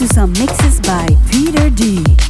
To some mixes by Peter D.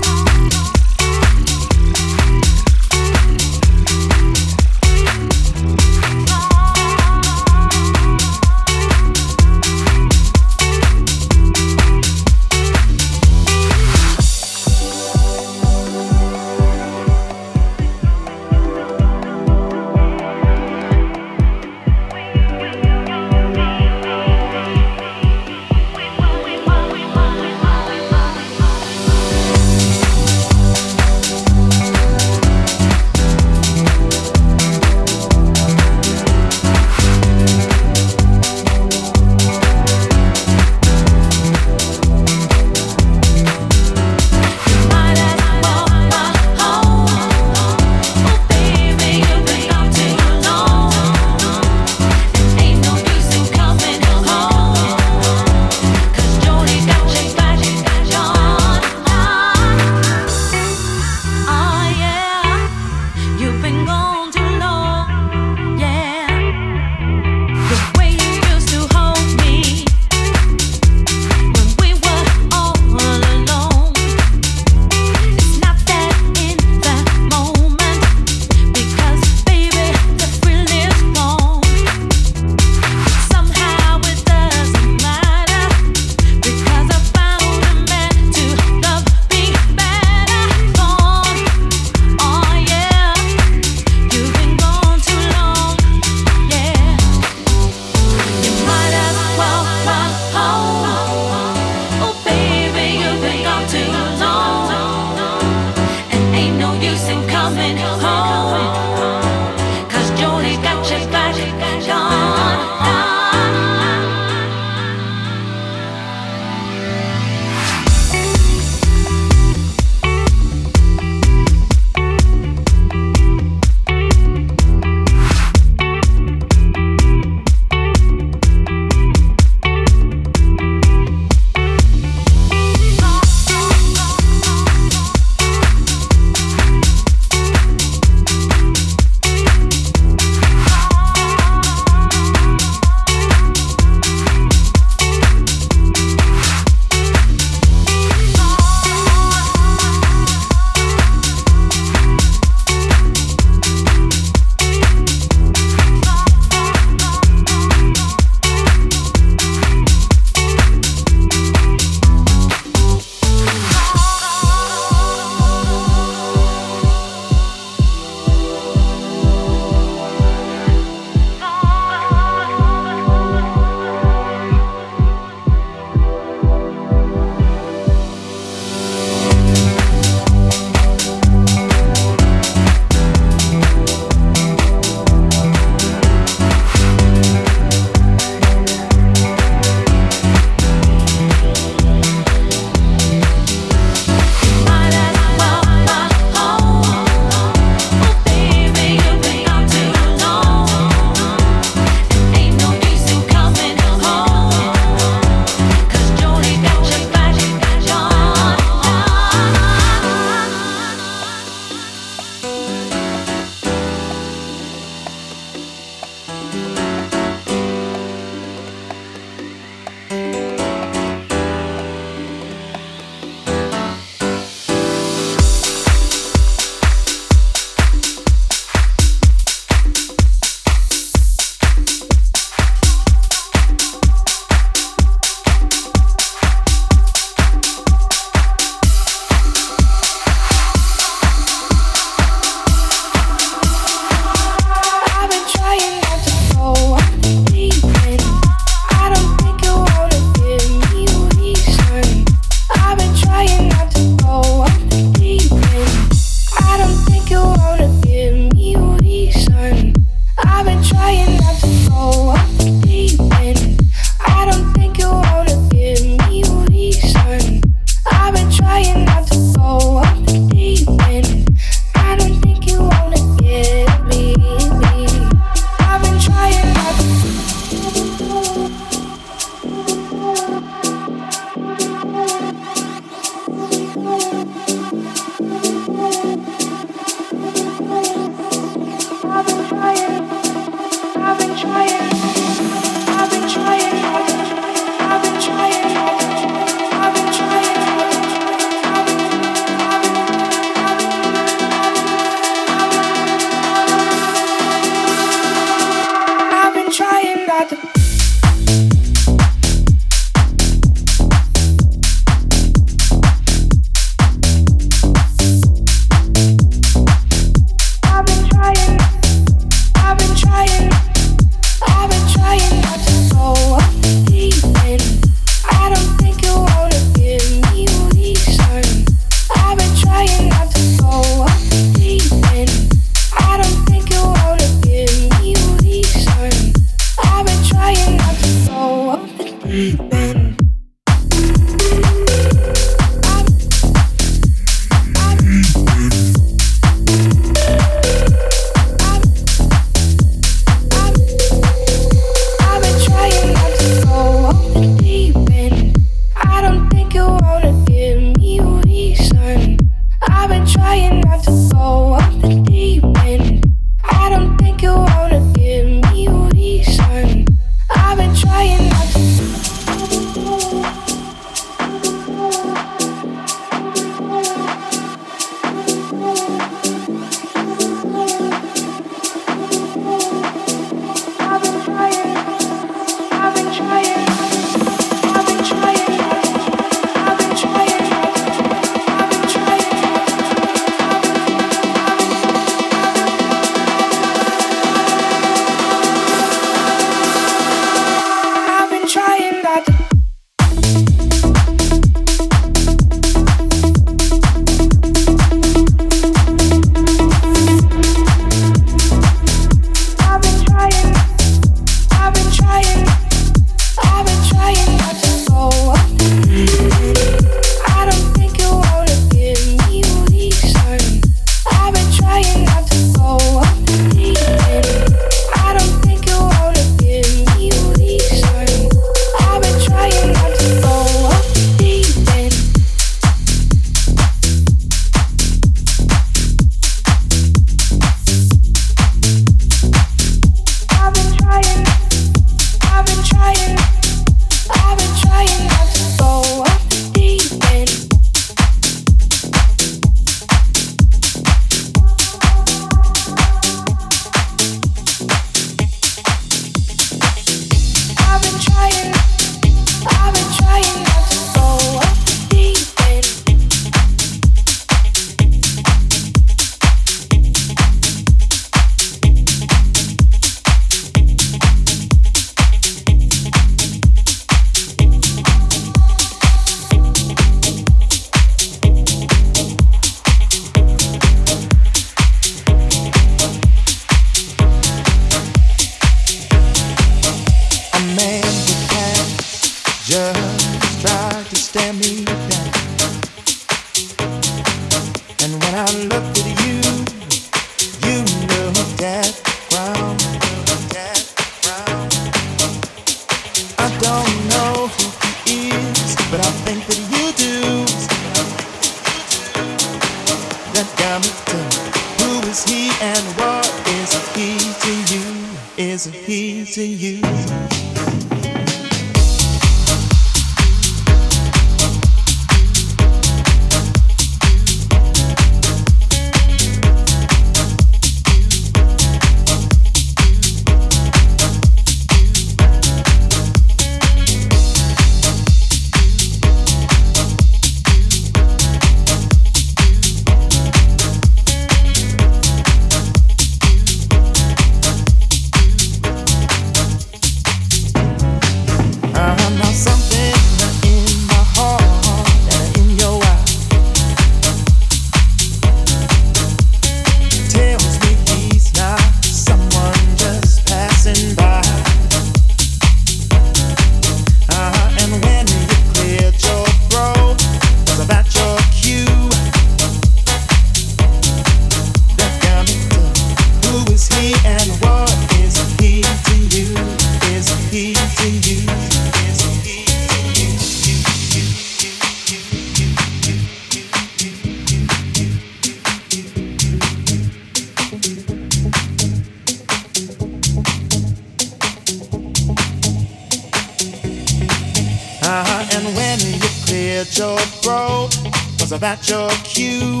Was that your cue?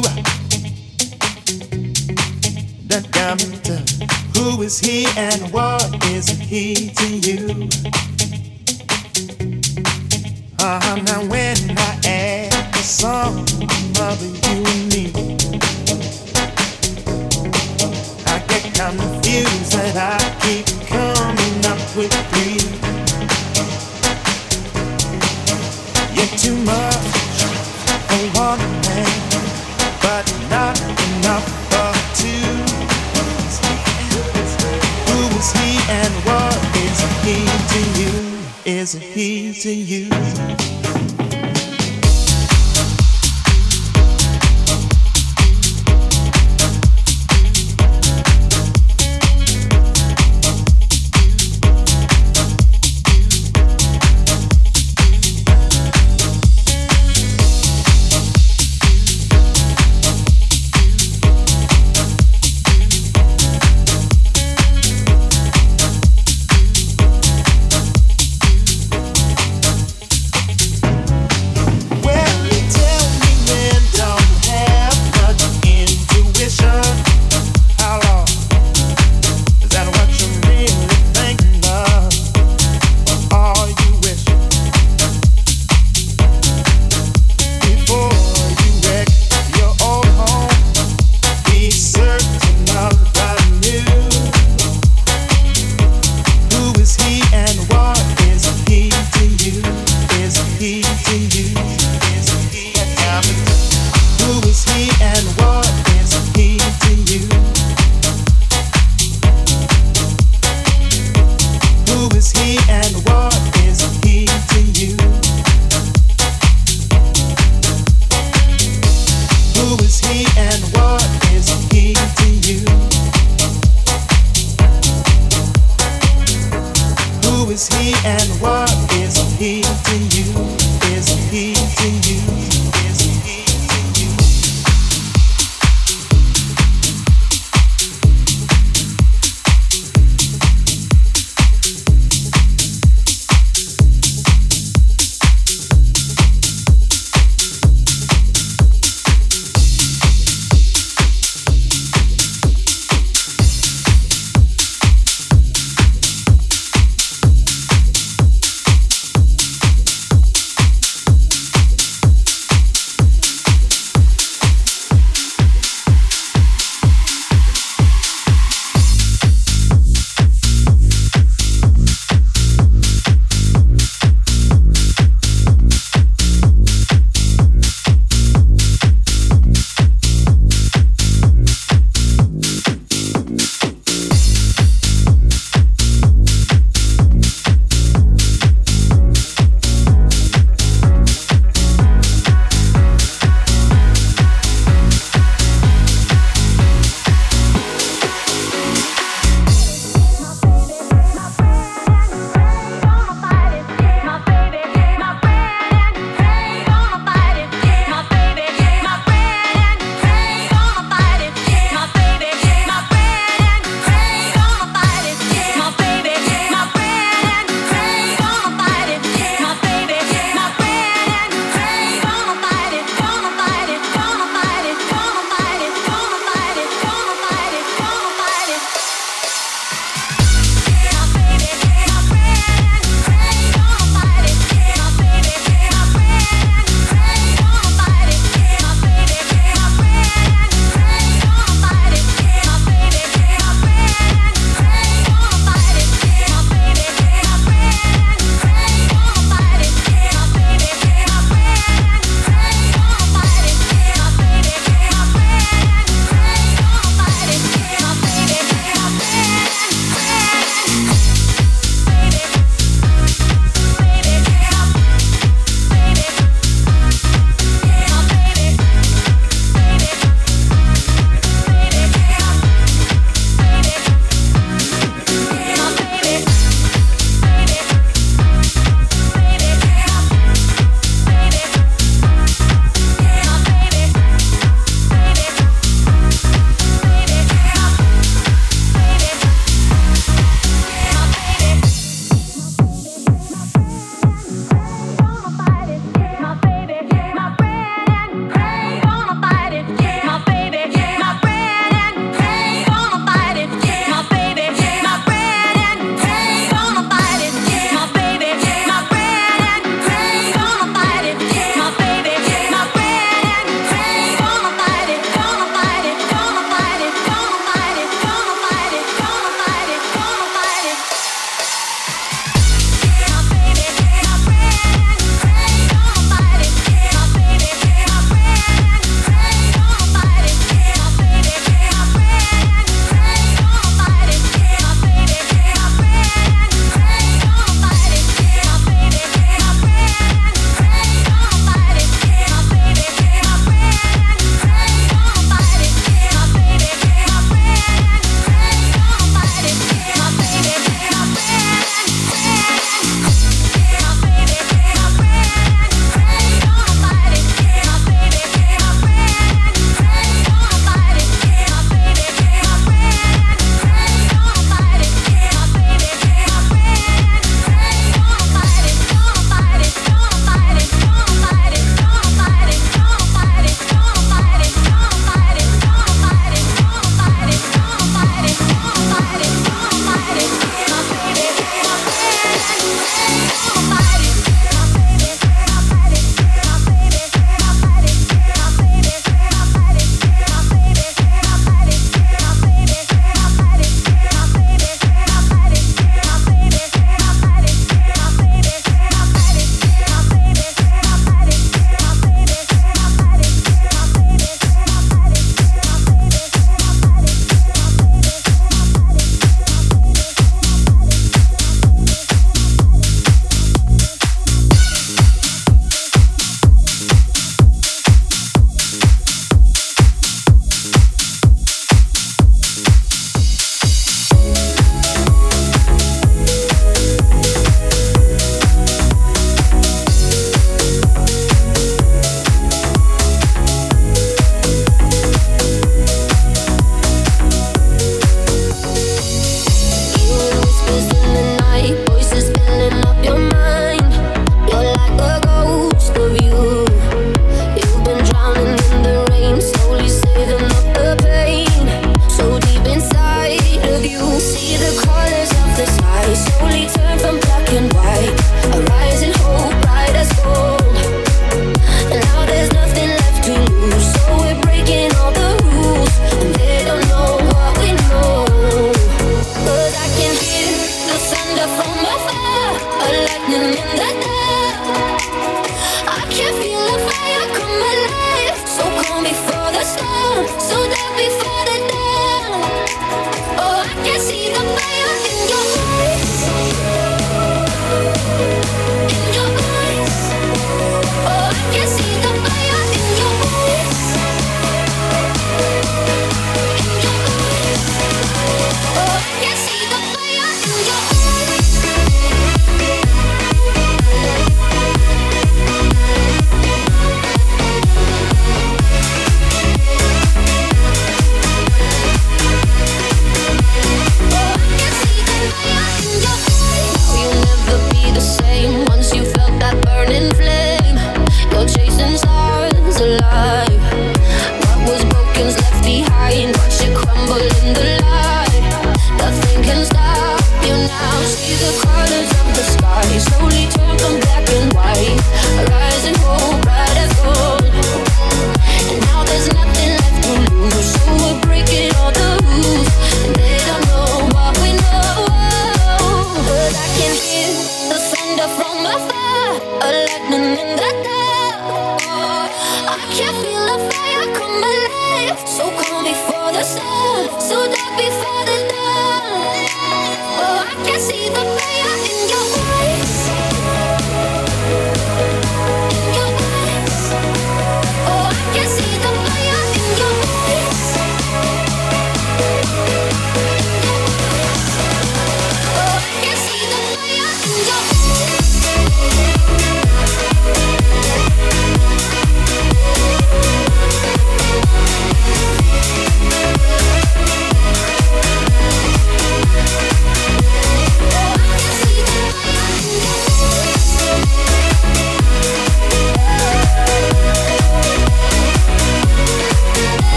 Got me who is he and what is he to you? Uh, now when I add the song of you me, I get confused that I keep coming up with three. You're too much Is he to you?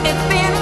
It's been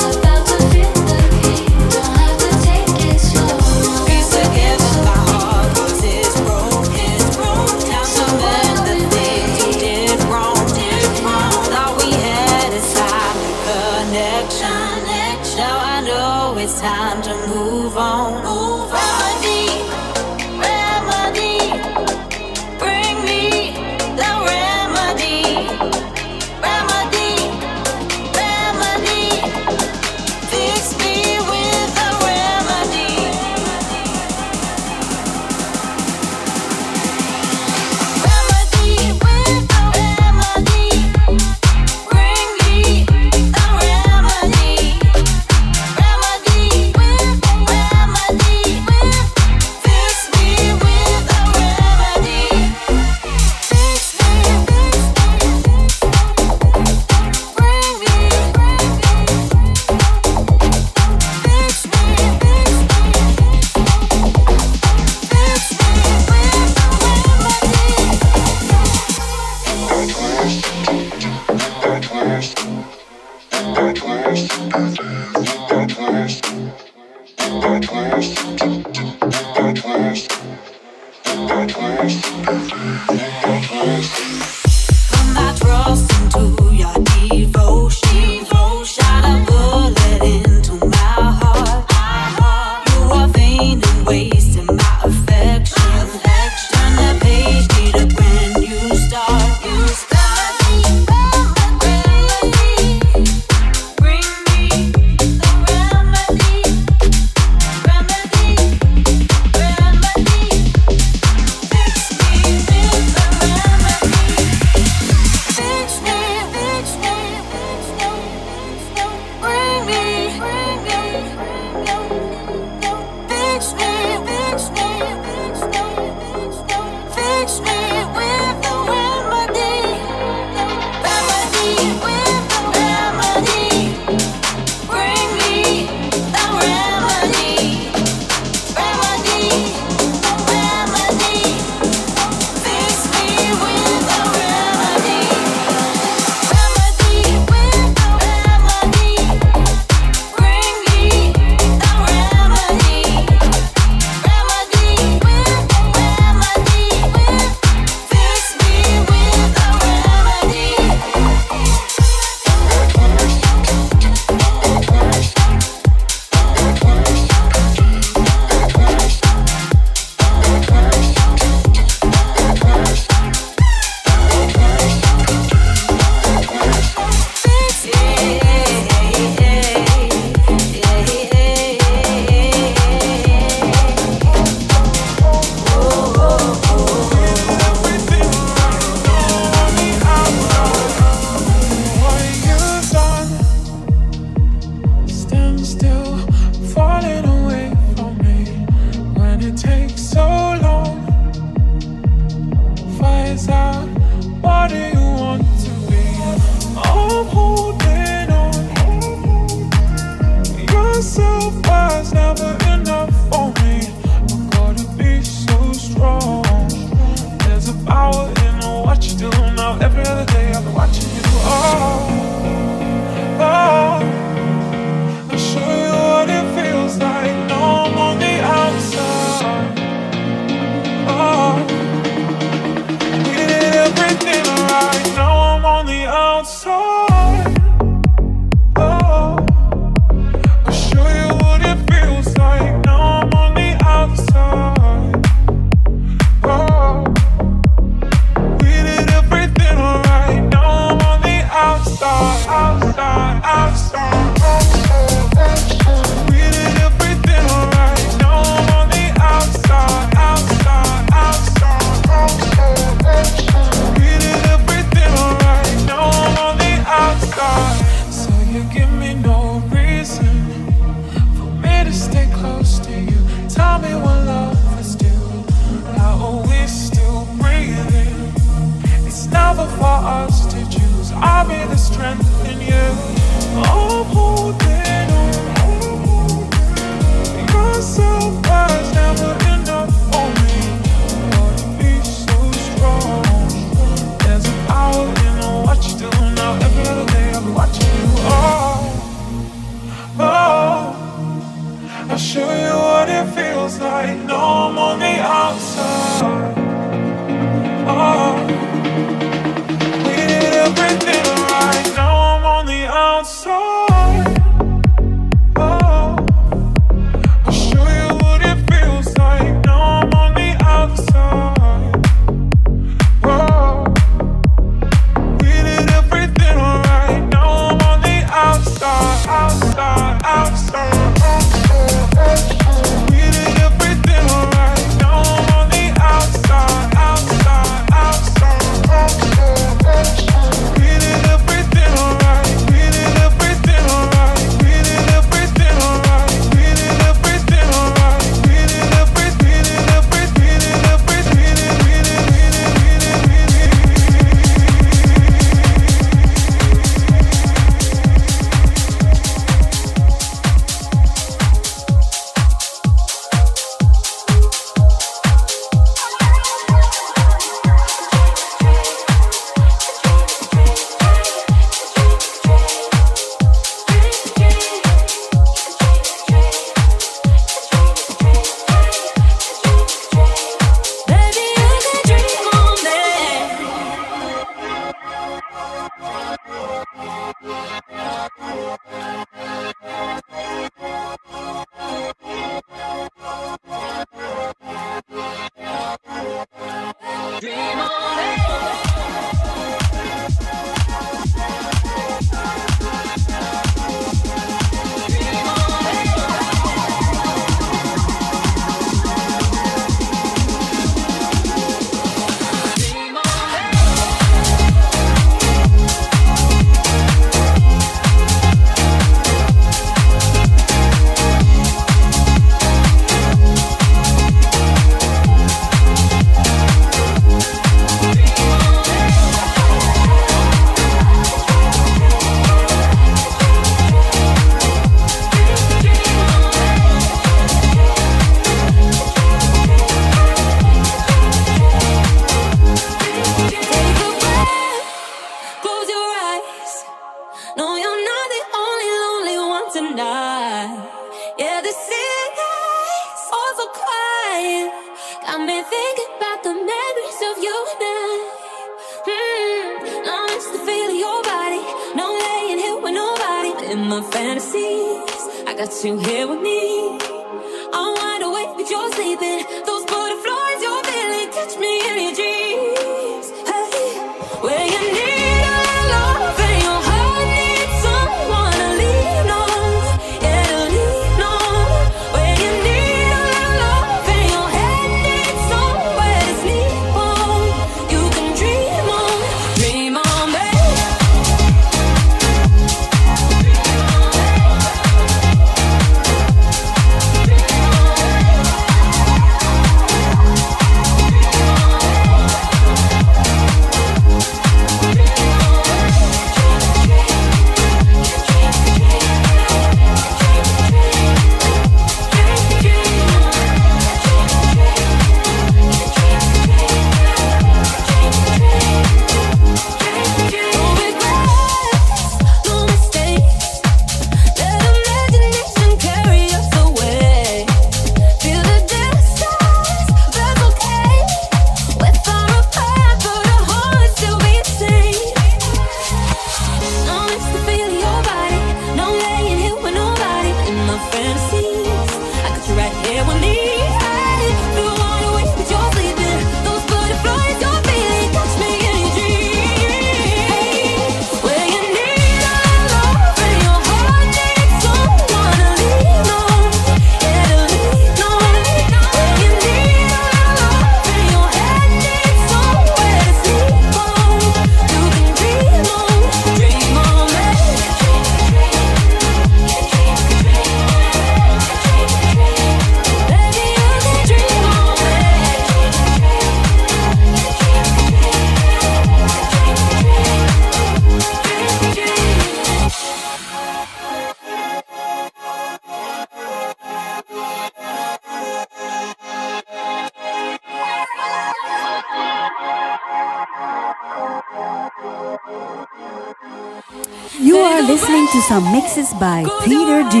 by Peter D.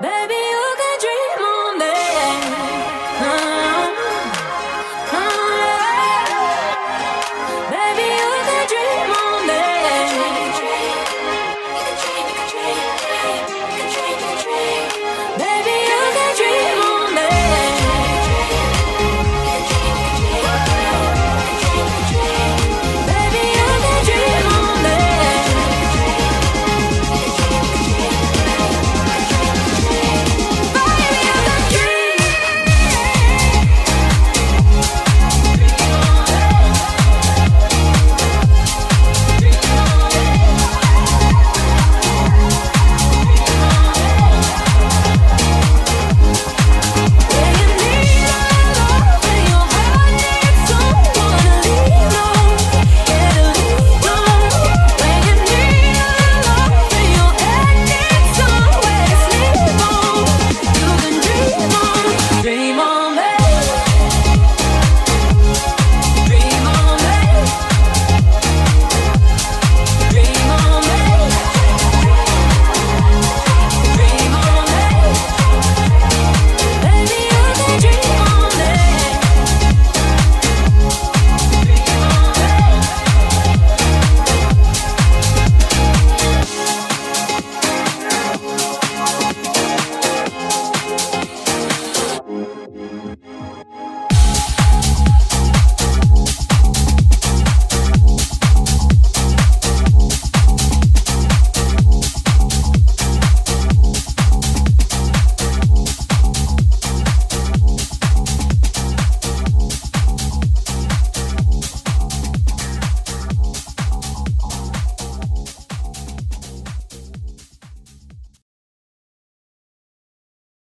Baby,